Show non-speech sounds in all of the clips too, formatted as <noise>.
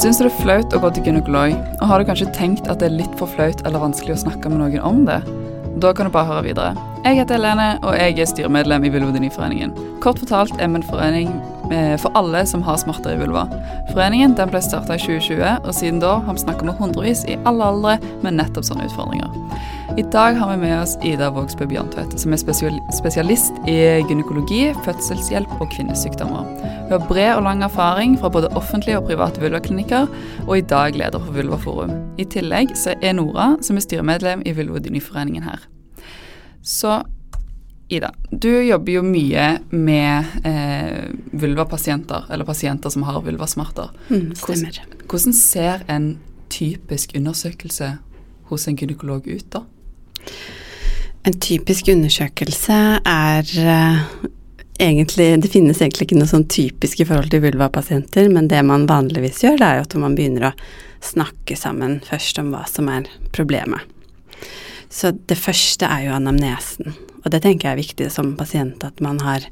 Syns du det er flaut å gå til gynekolog, og har du kanskje tenkt at det er litt for flaut eller vanskelig å snakke med noen om det? Da kan du bare høre videre. Jeg heter Helene, og jeg er styremedlem i Vulvodyniforeningen. Kort fortalt er vi en forening eh, for alle som har smerter i vulva. Foreningen den ble starta i 2020, og siden da har vi snakka med hundrevis i alle aldre med nettopp sånne utfordringer. I dag har vi med oss Ida Vågsbø Bjørntvedt, som er spesialist i gynekologi, fødselshjelp og kvinnesykdommer. Hun har bred og lang erfaring fra både offentlige og private vulvaklinikker, og i dag leder for Vulvaforum. I tillegg så er Nora, som er styremedlem i Vulvodyniforeningen her. Så Ida, du jobber jo mye med eh, vulvapasienter, eller pasienter som har vulvasmerter. Mm, stemmer. Hvordan, hvordan ser en typisk undersøkelse hos en gynekolog ut, da? En typisk undersøkelse er uh, egentlig Det finnes egentlig ikke noe sånn typisk i forhold til vulvapasienter, men det man vanligvis gjør, det er jo at man begynner å snakke sammen først om hva som er problemet. Så det første er jo anamnesen, og det tenker jeg er viktig som pasient at man har,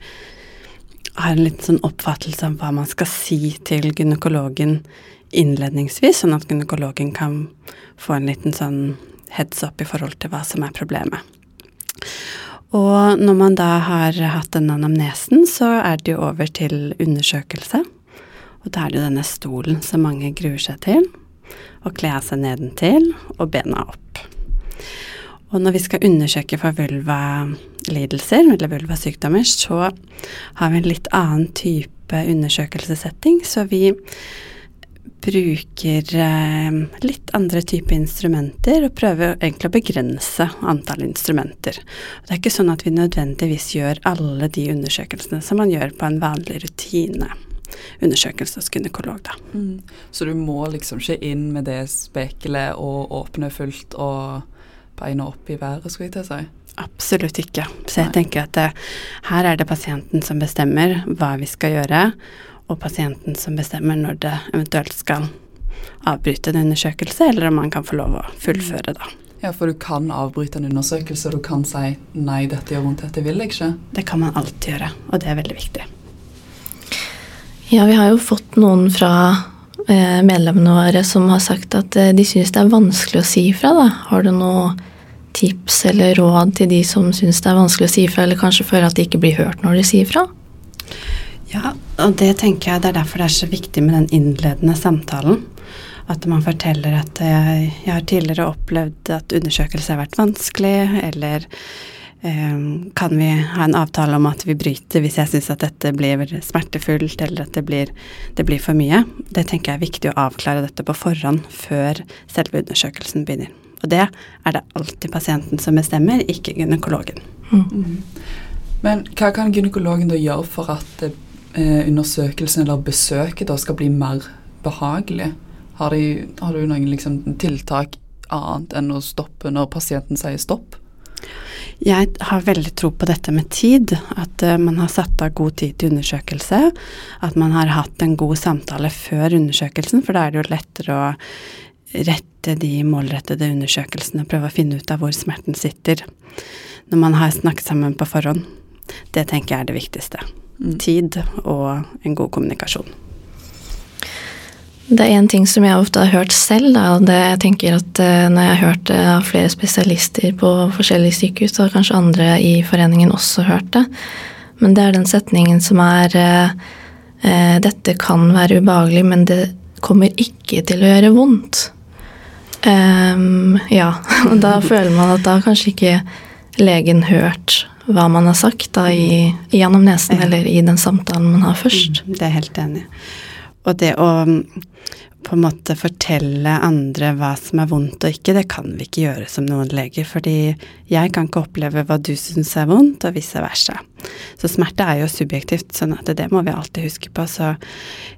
har en litt sånn oppfattelse av hva man skal si til gynekologen innledningsvis, sånn at gynekologen kan få en liten sånn heads up i forhold til hva som er problemet. Og når man da har hatt den anamnesen, så er det jo over til undersøkelse. Og da er det jo denne stolen som mange gruer seg til. Og kle av seg nedentil og bena opp. Og når vi skal undersøke for vulvalidelser eller vulvasykdommer, så har vi en litt annen type undersøkelsessetting. Så vi bruker eh, litt andre typer instrumenter og prøver egentlig å begrense antall instrumenter. Det er ikke sånn at vi nødvendigvis gjør alle de undersøkelsene som man gjør på en vanlig rutine. Undersøkelse hos gynekolog, da. Mm. Så du må liksom ikke inn med det spekelet og åpne fullt og beina opp i været, skulle jeg til å si? Absolutt ikke. Så jeg Nei. tenker at det, her er det pasienten som bestemmer hva vi skal gjøre, og pasienten som bestemmer når det eventuelt skal avbryte en undersøkelse, eller om man kan få lov å fullføre, da. Ja, for du kan avbryte en undersøkelse, og du kan si 'nei, dette gjør vondt, dette vil jeg ikke'? Det kan man alltid gjøre, og det er veldig viktig. Ja, vi har jo fått noen fra eh, medlemmene våre som har sagt at eh, de syns det er vanskelig å si ifra. Da. Har du noe tips eller råd til de som syns det er vanskelig å si ifra, eller kanskje føler at de ikke blir hørt når de sier ifra? Ja, og det tenker jeg det er derfor det er så viktig med den innledende samtalen. At man forteller at jeg, jeg har tidligere opplevd at undersøkelse har vært vanskelig, eller eh, kan vi ha en avtale om at vi bryter hvis jeg syns at dette blir smertefullt, eller at det blir, det blir for mye. Det tenker jeg er viktig å avklare dette på forhånd før selve undersøkelsen begynner. Og det er det alltid pasienten som bestemmer, ikke gynekologen. Mm. Men hva kan gynekologen da gjøre for at eh, undersøkelsen eller besøket da skal bli mer behagelig? Har, de, har du noen liksom, tiltak annet enn å stoppe når pasienten sier stopp? Jeg har veldig tro på dette med tid. At uh, man har satt av god tid til undersøkelse. At man har hatt en god samtale før undersøkelsen, for da er det jo lettere å rette de målrettede undersøkelsene og prøve å finne ut av hvor smerten sitter. Når man har snakket sammen på forhånd. Det tenker jeg er det viktigste. Tid og en god kommunikasjon. Det er én ting som jeg ofte har hørt selv, da, og det jeg tenker at uh, når jeg har hørt det av flere spesialister på forskjellige sykehus, så har kanskje andre i foreningen også hørt det, men det er den setningen som er uh, Dette kan være ubehagelig, men det kommer ikke til å gjøre vondt. Um, ja, <laughs> og da føler man at da kanskje ikke legen hørt hva man har sagt da i, gjennom nesen eller i den samtalen man har først. Mm, det er helt enig. Og det å på en måte fortelle andre hva som er vondt og ikke, det kan vi ikke gjøre som noen leger. Fordi jeg kan ikke oppleve hva du syns er vondt, og vice versa. Så smerte er jo subjektivt, sånn at det må vi alltid huske på. Så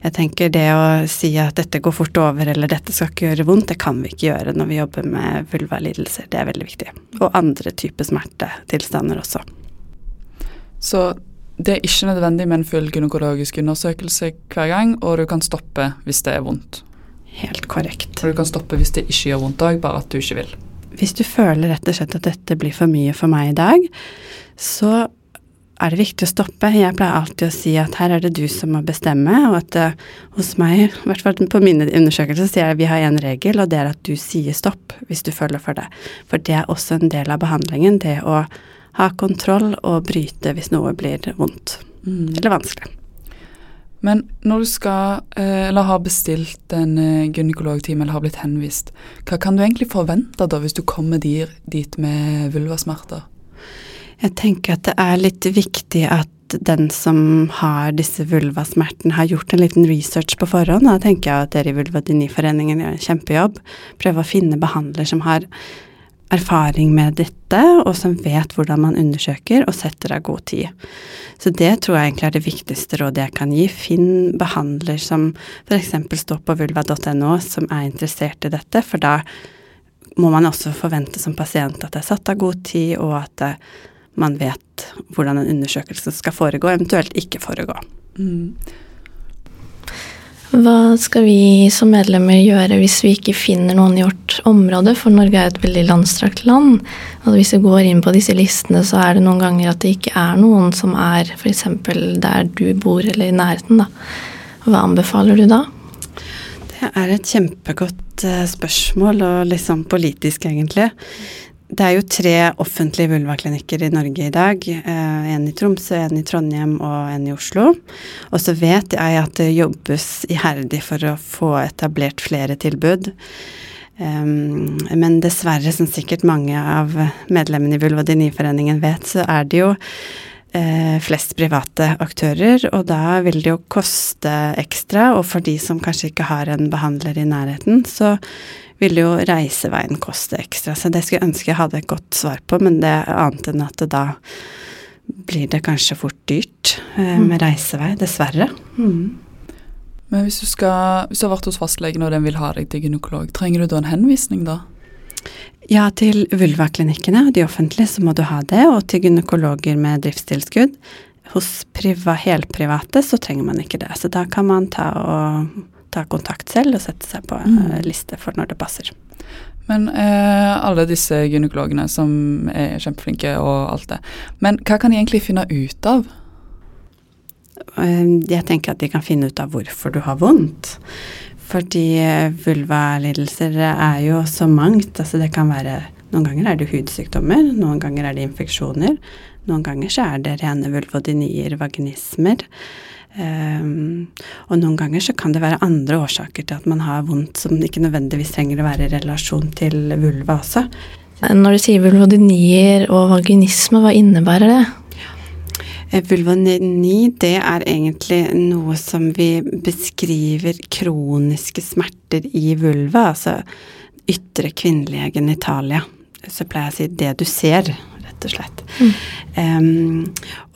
jeg tenker det å si at dette går fort over, eller dette skal ikke gjøre vondt, det kan vi ikke gjøre når vi jobber med vulvalidelser. Det er veldig viktig. Og andre typer smertetilstander også. Så det er ikke nødvendig med en full gynekologisk undersøkelse hver gang, og du kan stoppe hvis det er vondt. Helt korrekt. Og du kan stoppe hvis det ikke gjør vondt òg, bare at du ikke vil. Hvis du føler rett og slett at dette blir for mye for meg i dag, så er det viktig å stoppe. Jeg pleier alltid å si at her er det du som må bestemme, og at uh, hos meg, i hvert fall på mine undersøkelser, sier jeg at vi har én regel, og det er at du sier stopp hvis du føler for det. For det er også en del av behandlingen, det å ha kontroll og bryte hvis noe blir vondt mm. eller vanskelig. Men når du skal, eh, eller har bestilt en gynekologtime eller har blitt henvist, hva kan du egentlig forvente da hvis du kommer dit med vulvasmerter? Jeg tenker at det er litt viktig at den som har disse vulvasmertene, har gjort en liten research på forhånd. Da tenker jeg at dere i Vulvadiniforeningen gjør en kjempejobb. Prøve å finne behandler som har erfaring med dette, og som vet hvordan man undersøker, og setter av god tid. Så det tror jeg egentlig er det viktigste rådet jeg kan gi. Finn behandler som f.eks. står på vulva.no, som er interessert i dette, for da må man også forvente som pasient at det er satt av god tid, og at man vet hvordan en undersøkelse skal foregå, eventuelt ikke foregå. Mm. Hva skal vi som medlemmer gjøre hvis vi ikke finner noen i vårt område? For Norge er et veldig landstrakt land. Og hvis vi går inn på disse listene, så er det noen ganger at det ikke er noen som er f.eks. der du bor eller i nærheten. Da. Hva anbefaler du da? Det er et kjempegodt eh, spørsmål, og litt sånn politisk, egentlig. Det er jo tre offentlige vulvaklinikker i Norge i dag. Eh, en i Tromsø, en i Trondheim og en i Oslo. Og så vet jeg at det jobbes iherdig for å få etablert flere tilbud. Um, men dessverre, som sikkert mange av medlemmene i Vulvadiniforeningen vet, så er det jo uh, flest private aktører, og da vil det jo koste ekstra. Og for de som kanskje ikke har en behandler i nærheten, så ville jo reiseveien koste ekstra. Så det skulle jeg ønske jeg hadde et godt svar på, men det er annet enn at det da blir det kanskje fort dyrt eh, mm. med reisevei, dessverre. Mm. Men hvis du, skal, hvis du har vært hos fastlegen og den vil ha deg til gynekolog, trenger du da en henvisning da? Ja, til vulvaklinikkene og de offentlige så må du ha det, og til gynekologer med driftstilskudd. Hos priva, helprivate så trenger man ikke det, så da kan man ta og ta kontakt selv og sette seg på mm. liste for når det passer. Men eh, alle disse gynekologene som er kjempeflinke og alt det, men hva kan de egentlig finne ut av? Eh, jeg tenker at de kan finne ut av hvorfor du har vondt. Fordi eh, vulvalidelser er jo så mangt. Altså det kan være Noen ganger er det hudsykdommer, noen ganger er det infeksjoner. Noen ganger så er det rene vulvodinier, vaginismer. Um, og noen ganger så kan det være andre årsaker til at man har vondt som ikke nødvendigvis trenger å være i relasjon til vulva også. Når du sier vulvodynier og vaginisme, hva innebærer det? Eh, vulvodyni, det er egentlig noe som vi beskriver kroniske smerter i vulva, altså ytre kvinnelige genitalia. Så pleier jeg å si det du ser, rett og slett. Mm. Um,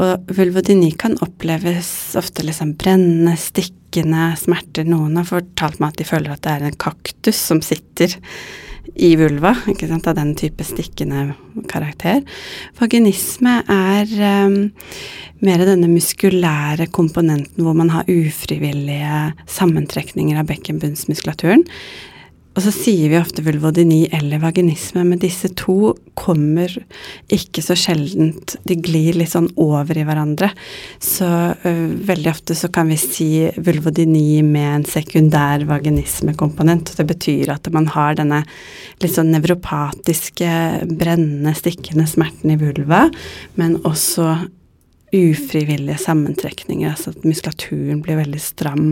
og vulvodyni kan oppleves ofte liksom brennende, stikkende smerter. Noen har fortalt meg at de føler at det er en kaktus som sitter i vulva, ikke sant, av den type stikkende karakter. Vaginisme er um, mer denne muskulære komponenten hvor man har ufrivillige sammentrekninger av bekkenbunnsmuskulaturen. Og så sier vi ofte vulvodyni eller vaginisme, men disse to kommer ikke så sjeldent De glir litt sånn over i hverandre. Så uh, veldig ofte så kan vi si vulvodyni med en sekundær vaginismekomponent. Det betyr at man har denne litt sånn nevropatiske, brennende, stikkende smerten i vulva, men også ufrivillige sammentrekninger, altså at muskulaturen blir veldig stram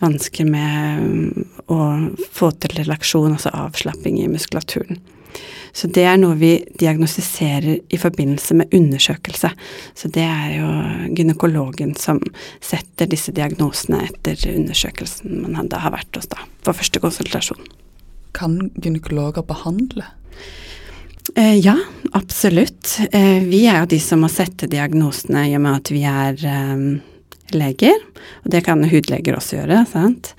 vansker med mm, å få til relaksjon, altså avslapping i muskulaturen. Så det er noe vi diagnostiserer i forbindelse med undersøkelse. Så det er jo gynekologen som setter disse diagnosene etter undersøkelsen man har vært hos da, for første konsultasjon. Kan gynekologer behandle? Eh, ja, absolutt. Eh, vi er jo de som må sette diagnosene i og med at vi er eh, leger, og det kan hudleger også gjøre, sant.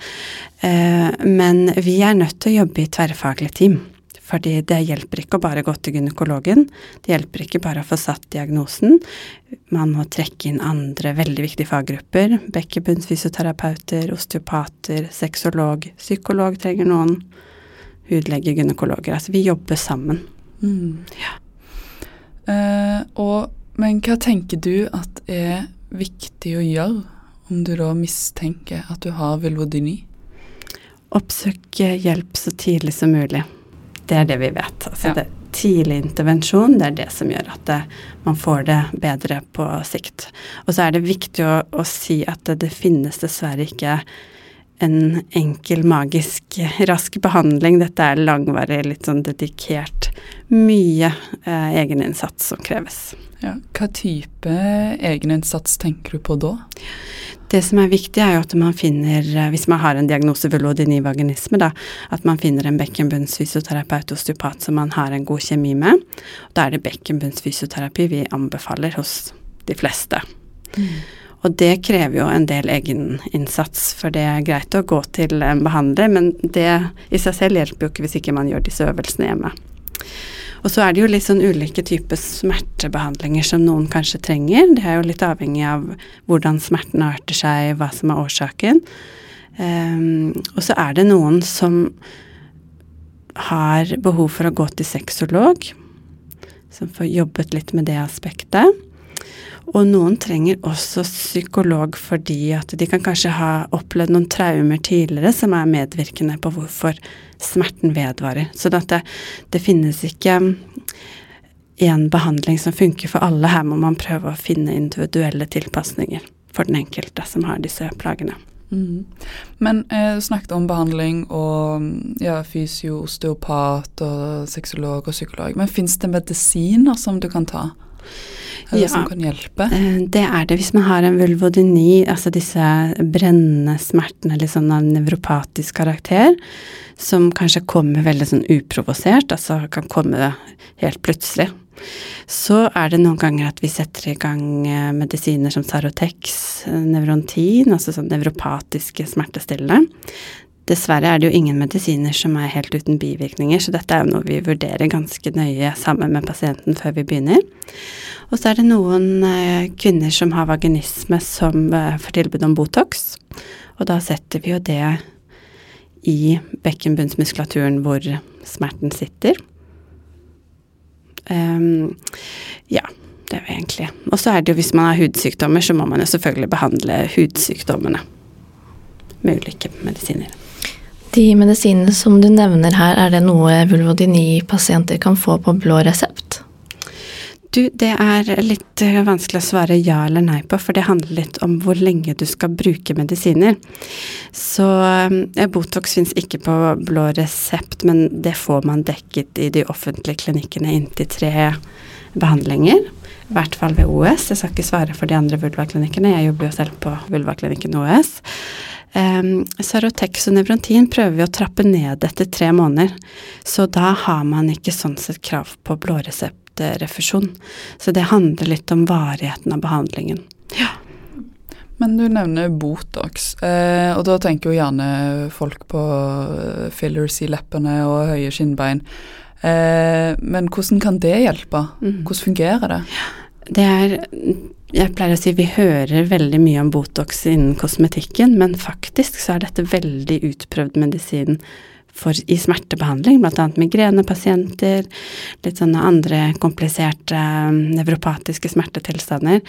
Eh, men vi er nødt til å jobbe i tverrfaglig team. Fordi det hjelper ikke å bare gå til gynekologen. Det hjelper ikke bare å få satt diagnosen. Man må trekke inn andre veldig viktige faggrupper. Bekkenbunnsfysioterapeuter, osteopater, sexolog, psykolog trenger noen. Hudlege, gynekologer. Altså vi jobber sammen. Mm. Ja. Uh, og Men hva tenker du at er viktig å gjøre om du da mistenker at du har vulvodyni? Oppsøk hjelp så tidlig som mulig. Det er det vi vet. Altså Ja. det, tidlig intervensjon, det er det som gjør at det, man får det bedre på sikt. Og så er det viktig å, å si at det, det finnes dessverre ikke en enkel, magisk, rask behandling. Dette er langvarig, litt sånn dedikert. Mye eh, egeninnsats som kreves. Ja. Hva type egeninnsats tenker du på da? Det som er viktig, er jo at man finner, eh, hvis man har en diagnose vulvodyni vaginisme, da, at man finner en bekkenbunnsfysioterapeut osteopat som man har en god kjemi med. Da er det bekkenbunnsfysioterapi vi anbefaler hos de fleste. Og det krever jo en del egeninnsats, for det er greit å gå til en behandler, men det i seg selv hjelper jo ikke hvis ikke man gjør disse øvelsene hjemme. Og så er det jo litt sånn ulike typer smertebehandlinger som noen kanskje trenger. Det er jo litt avhengig av hvordan smerten arter seg, hva som er årsaken. Um, og så er det noen som har behov for å gå til sexolog, som får jobbet litt med det aspektet. Og noen trenger også psykolog fordi at de kan kanskje ha opplevd noen traumer tidligere som er medvirkende på hvorfor smerten vedvarer. Så at det, det finnes ikke én behandling som funker for alle. Her må man prøve å finne individuelle tilpasninger for den enkelte som har disse plagene. Mm. Men eh, snakket om behandling og ja, fysio, osteopat og sexolog og psykolog. Men fins det medisiner som du kan ta? Eller Ja. som kan hjelpe? Eh, Det er det hvis man har en vulvodyni, altså disse brennende smertene sånn av nevropatisk karakter, som kanskje kommer veldig sånn uprovosert, altså kan komme helt plutselig. Så er det noen ganger at vi setter i gang eh, medisiner som Sarotex, eh, Nevrontin, altså sånn nevropatiske smertestillende. Dessverre er det jo ingen medisiner som er helt uten bivirkninger, så dette er jo noe vi vurderer ganske nøye sammen med pasienten før vi begynner. Og så er det noen eh, kvinner som har vaginisme som eh, får tilbud om Botox, og da setter vi jo det i bekkenbunnsmuskulaturen hvor smerten sitter. Um, ja, det er jo egentlig Og så er det jo hvis man har hudsykdommer, så må man jo selvfølgelig behandle hudsykdommene med ulike medisiner. De medisinene som du nevner her, er det noe vulvodyni-pasienter kan få på blå resept? Du, det er litt eh, vanskelig å svare ja eller nei på, for det handler litt om hvor lenge du skal bruke medisiner. Så eh, Botox fins ikke på blå resept, men det får man dekket i de offentlige klinikkene inntil tre behandlinger. I hvert fall ved OS. Jeg skal ikke svare for de andre vulvaklinikkene, jeg jobber jo selv på vulvaklinikken OS. Um, Sarotex og Nevrontin prøver vi å trappe ned etter tre måneder, så da har man ikke sånn sett krav på blåreseptrefusjon. Så det handler litt om varigheten av behandlingen. Ja. Men du nevner Botox, eh, og da tenker jo gjerne folk på eh, fillers i leppene og høye skinnbein. Eh, men hvordan kan det hjelpe? Mhm. Hvordan fungerer det? Det er Jeg pleier å si vi hører veldig mye om Botox innen kosmetikken, men faktisk så er dette veldig utprøvd medisin for, i smertebehandling, bl.a. migrenepasienter, litt sånne andre kompliserte um, nevropatiske smertetilstander.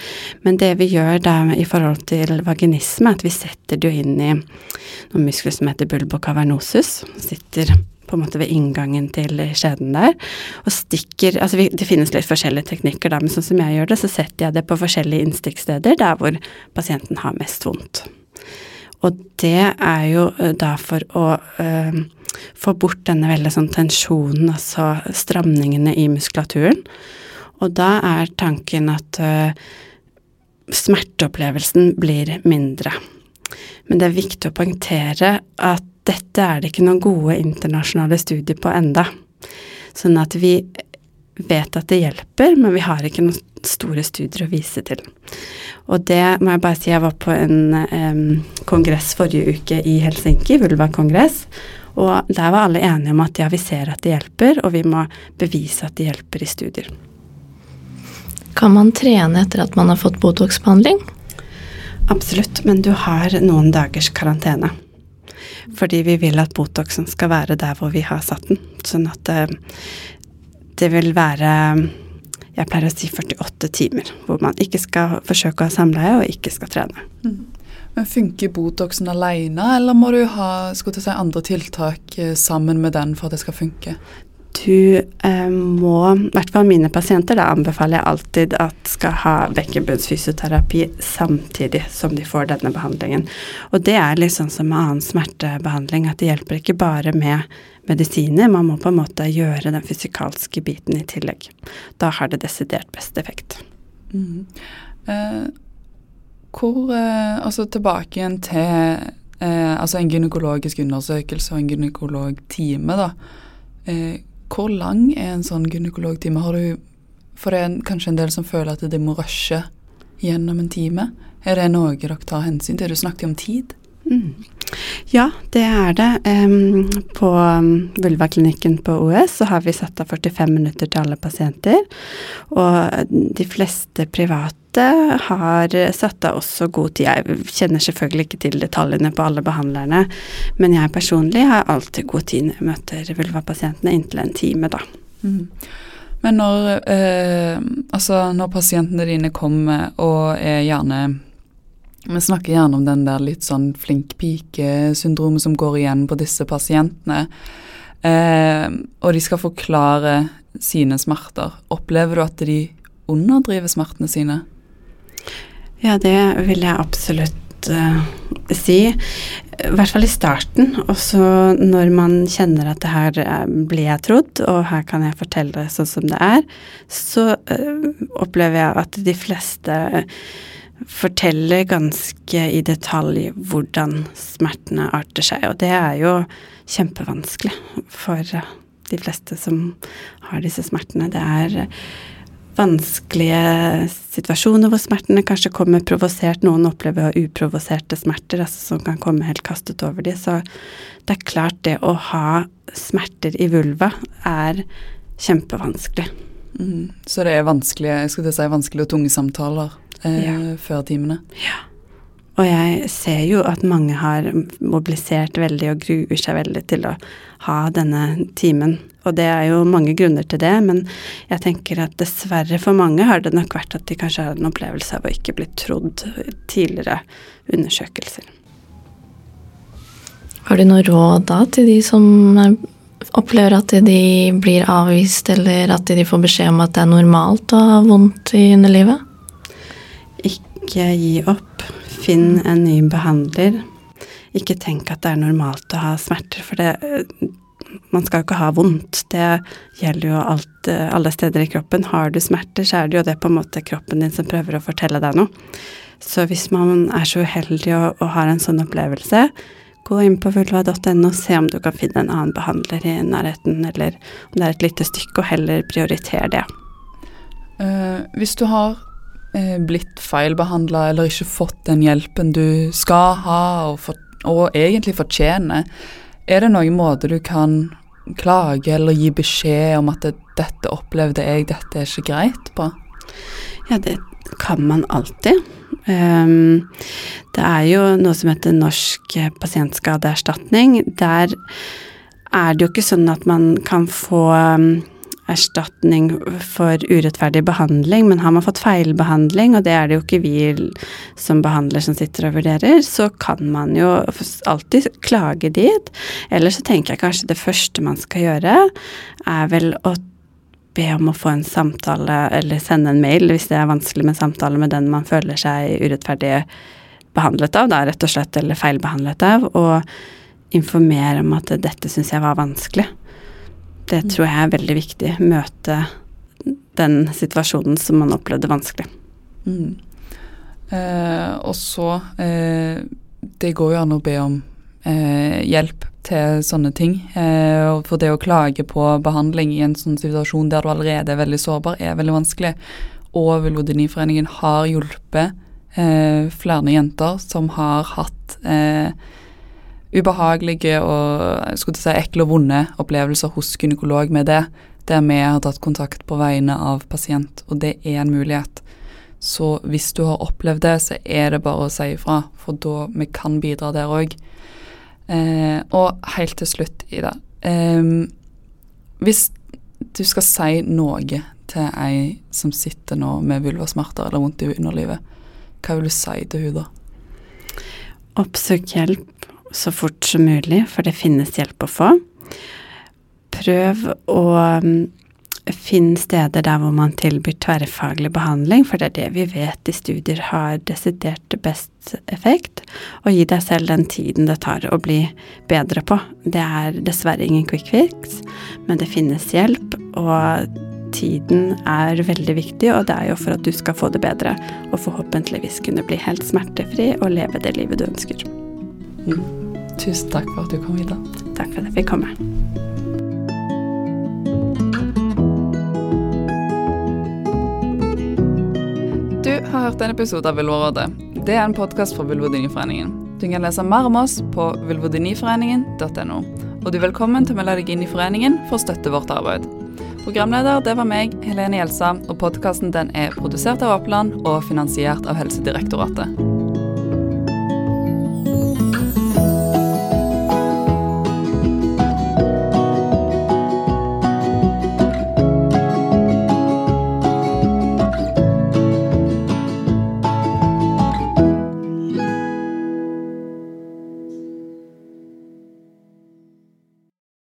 Men det vi gjør da i forhold til vaginisme, er at vi setter det jo inn i noen muskler som heter bulbocavernosus, sitter på en måte ved inngangen til skjeden der, og stikker Altså vi, det finnes litt forskjellige teknikker, da, men sånn som jeg gjør det, så setter jeg det på forskjellige innstikksteder der hvor pasienten har mest vondt. Og det er jo eh, da for å øh, få bort denne veldig sånn tensjonen, altså stramningene i muskulaturen. Og da er tanken at øh, smerteopplevelsen blir mindre. Men det er viktig å poengtere at dette er det ikke noen gode internasjonale studier på enda. Sånn at vi vet at det hjelper, men vi har ikke noen store studier å vise til. Og det må jeg bare si, jeg var på en um, kongress forrige uke i Helsinki, Vulva-kongress, og der var alle enige om at ja, vi ser at det hjelper, og vi må bevise at det hjelper i studier. Kan man trene etter at man har fått Botox-behandling? Absolutt, men du har noen dagers karantene. Fordi vi vil at Botoxen skal være der hvor vi har satt den. Sånn at det, det vil være jeg pleier å si 48 timer, hvor man ikke skal forsøke å ha samleie og ikke skal trene. Mm. Men Funker Botoxen alene, eller må du ha si, andre tiltak eh, sammen med den for at det skal funke? Du eh, må, i hvert fall mine pasienter, da anbefaler jeg alltid at skal ha bekkenbunnsfysioterapi samtidig som de får denne behandlingen. Og det er litt sånn som med annen smertebehandling, at det hjelper ikke bare med medisiner, man må på en måte gjøre den fysikalske biten i tillegg. Da har det desidert best effekt. Mm. Eh, hvor eh, Altså tilbake igjen til eh, altså en gynekologisk undersøkelse og en gynekologtime, da. Eh, hvor lang er en sånn gynekologtime? Har du For det er kanskje en del som føler at de må rushe gjennom en time. Er det noe dere tar hensyn til? Du snakket om tid. Mm. Ja, det er det. Um, på Vulvaklinikken på OS så har vi satt av 45 minutter til alle pasienter. Og de fleste private har satt av også god tid. Jeg kjenner selvfølgelig ikke til detaljene på alle behandlerne, men jeg personlig har alltid god tid når jeg møter vulvapasientene, inntil en time, da. Mm. Men når, eh, altså når pasientene dine kommer og er gjerne vi snakker gjerne om den der litt sånn flink pike-syndromet som går igjen på disse pasientene. Eh, og de skal forklare sine smerter. Opplever du at de underdriver smertene sine? Ja, det vil jeg absolutt uh, si. I hvert fall i starten. Og så når man kjenner at det her eh, blir jeg trodd, og her kan jeg fortelle det sånn som det er, så uh, opplever jeg at de fleste uh, forteller ganske i detalj hvordan smertene arter seg, og det er jo kjempevanskelig for de fleste som har disse smertene. Det er vanskelige situasjoner hvor smertene kanskje kommer provosert. Noen opplever uprovoserte smerter, altså som kan komme helt kastet over dem. Så det er klart det å ha smerter i vulva er kjempevanskelig. Mm. Så det er vanskelige, si, vanskelig og tunge samtaler eh, ja. før timene. Ja. Og jeg ser jo at mange har mobilisert veldig og gruer seg veldig til å ha denne timen. Og det er jo mange grunner til det, men jeg tenker at dessverre for mange har det nok vært at de kanskje har en opplevelse av å ikke bli trodd tidligere undersøkelser. Har du noe råd da til de som opplever at de blir avvist, eller at de får beskjed om at det er normalt å ha vondt i underlivet? Ikke gi opp. Finn en ny behandler. Ikke tenk at det er normalt å ha smerter, for det man skal jo ikke ha vondt. Det gjelder jo alt, alle steder i kroppen. Har du smerter, så er det jo det på en måte kroppen din som prøver å fortelle deg noe. Så hvis man er så uheldig og, og har en sånn opplevelse, gå inn på vulva.no og se om du kan finne en annen behandler i nærheten, eller om det er et lite stykke, og heller prioritere det. Uh, hvis du har blitt feilbehandla eller ikke fått den hjelpen du skal ha og, for, og egentlig fortjener, er det noen måte du kan klage eller gi beskjed om at det, 'dette opplevde jeg, dette er ikke greit' på? Ja, det kan man alltid. Um, det er jo noe som heter Norsk pasientskadeerstatning. Der er det jo ikke sånn at man kan få um, erstatning for urettferdig behandling, men har man fått feilbehandling, og det er det jo ikke vi som behandler som sitter og vurderer, så kan man jo alltid klage dit. Eller så tenker jeg kanskje det første man skal gjøre, er vel å be om å få en samtale, eller sende en mail hvis det er vanskelig med samtale med den man føler seg urettferdig behandlet av, da rett og slett, eller feilbehandlet av, og informere om at dette syns jeg var vanskelig. Det mm. tror jeg er veldig viktig. Møte den situasjonen som man opplevde vanskelig. Mm. Eh, og så eh, Det går jo an å be om eh, hjelp til sånne ting. Eh, for det å klage på behandling i en sånn situasjon der du allerede er veldig sårbar, er veldig vanskelig. Og Vulodiniforeningen har hjulpet eh, flere jenter som har hatt eh, ubehagelige og skulle si, ekle og vonde opplevelser hos gynekolog med det, der vi har tatt kontakt på vegne av pasient, og det er en mulighet. Så hvis du har opplevd det, så er det bare å si ifra, for da vi kan bidra der òg. Eh, og helt til slutt, Ida. Eh, hvis du skal si noe til ei som sitter nå med vulvasmerter eller vondt i underlivet, hva vil du si til hun da? Oppsøk hjelp så fort som mulig, for det finnes hjelp å få. Prøv å mm, finne steder der hvor man tilbyr tverrfaglig behandling, for det er det vi vet i studier har desidert best effekt. Og gi deg selv den tiden det tar å bli bedre på. Det er dessverre ingen quick fix, men det finnes hjelp, og tiden er veldig viktig, og det er jo for at du skal få det bedre, og forhåpentligvis kunne bli helt smertefri og leve det livet du ønsker. Mm. Tusen takk for at du kom, Ida. Takk for at jeg fikk komme. Du har hørt en episode av Vulvarådet. Det er en podkast fra Vulvodyniforeningen. Du kan lese mer om oss på vulvodyniforeningen.no. Og du er velkommen til å melde deg inn i foreningen for å støtte vårt arbeid. Programleder det var meg, Helene Gjelsa, og podkasten er produsert av Oppland og finansiert av Helsedirektoratet.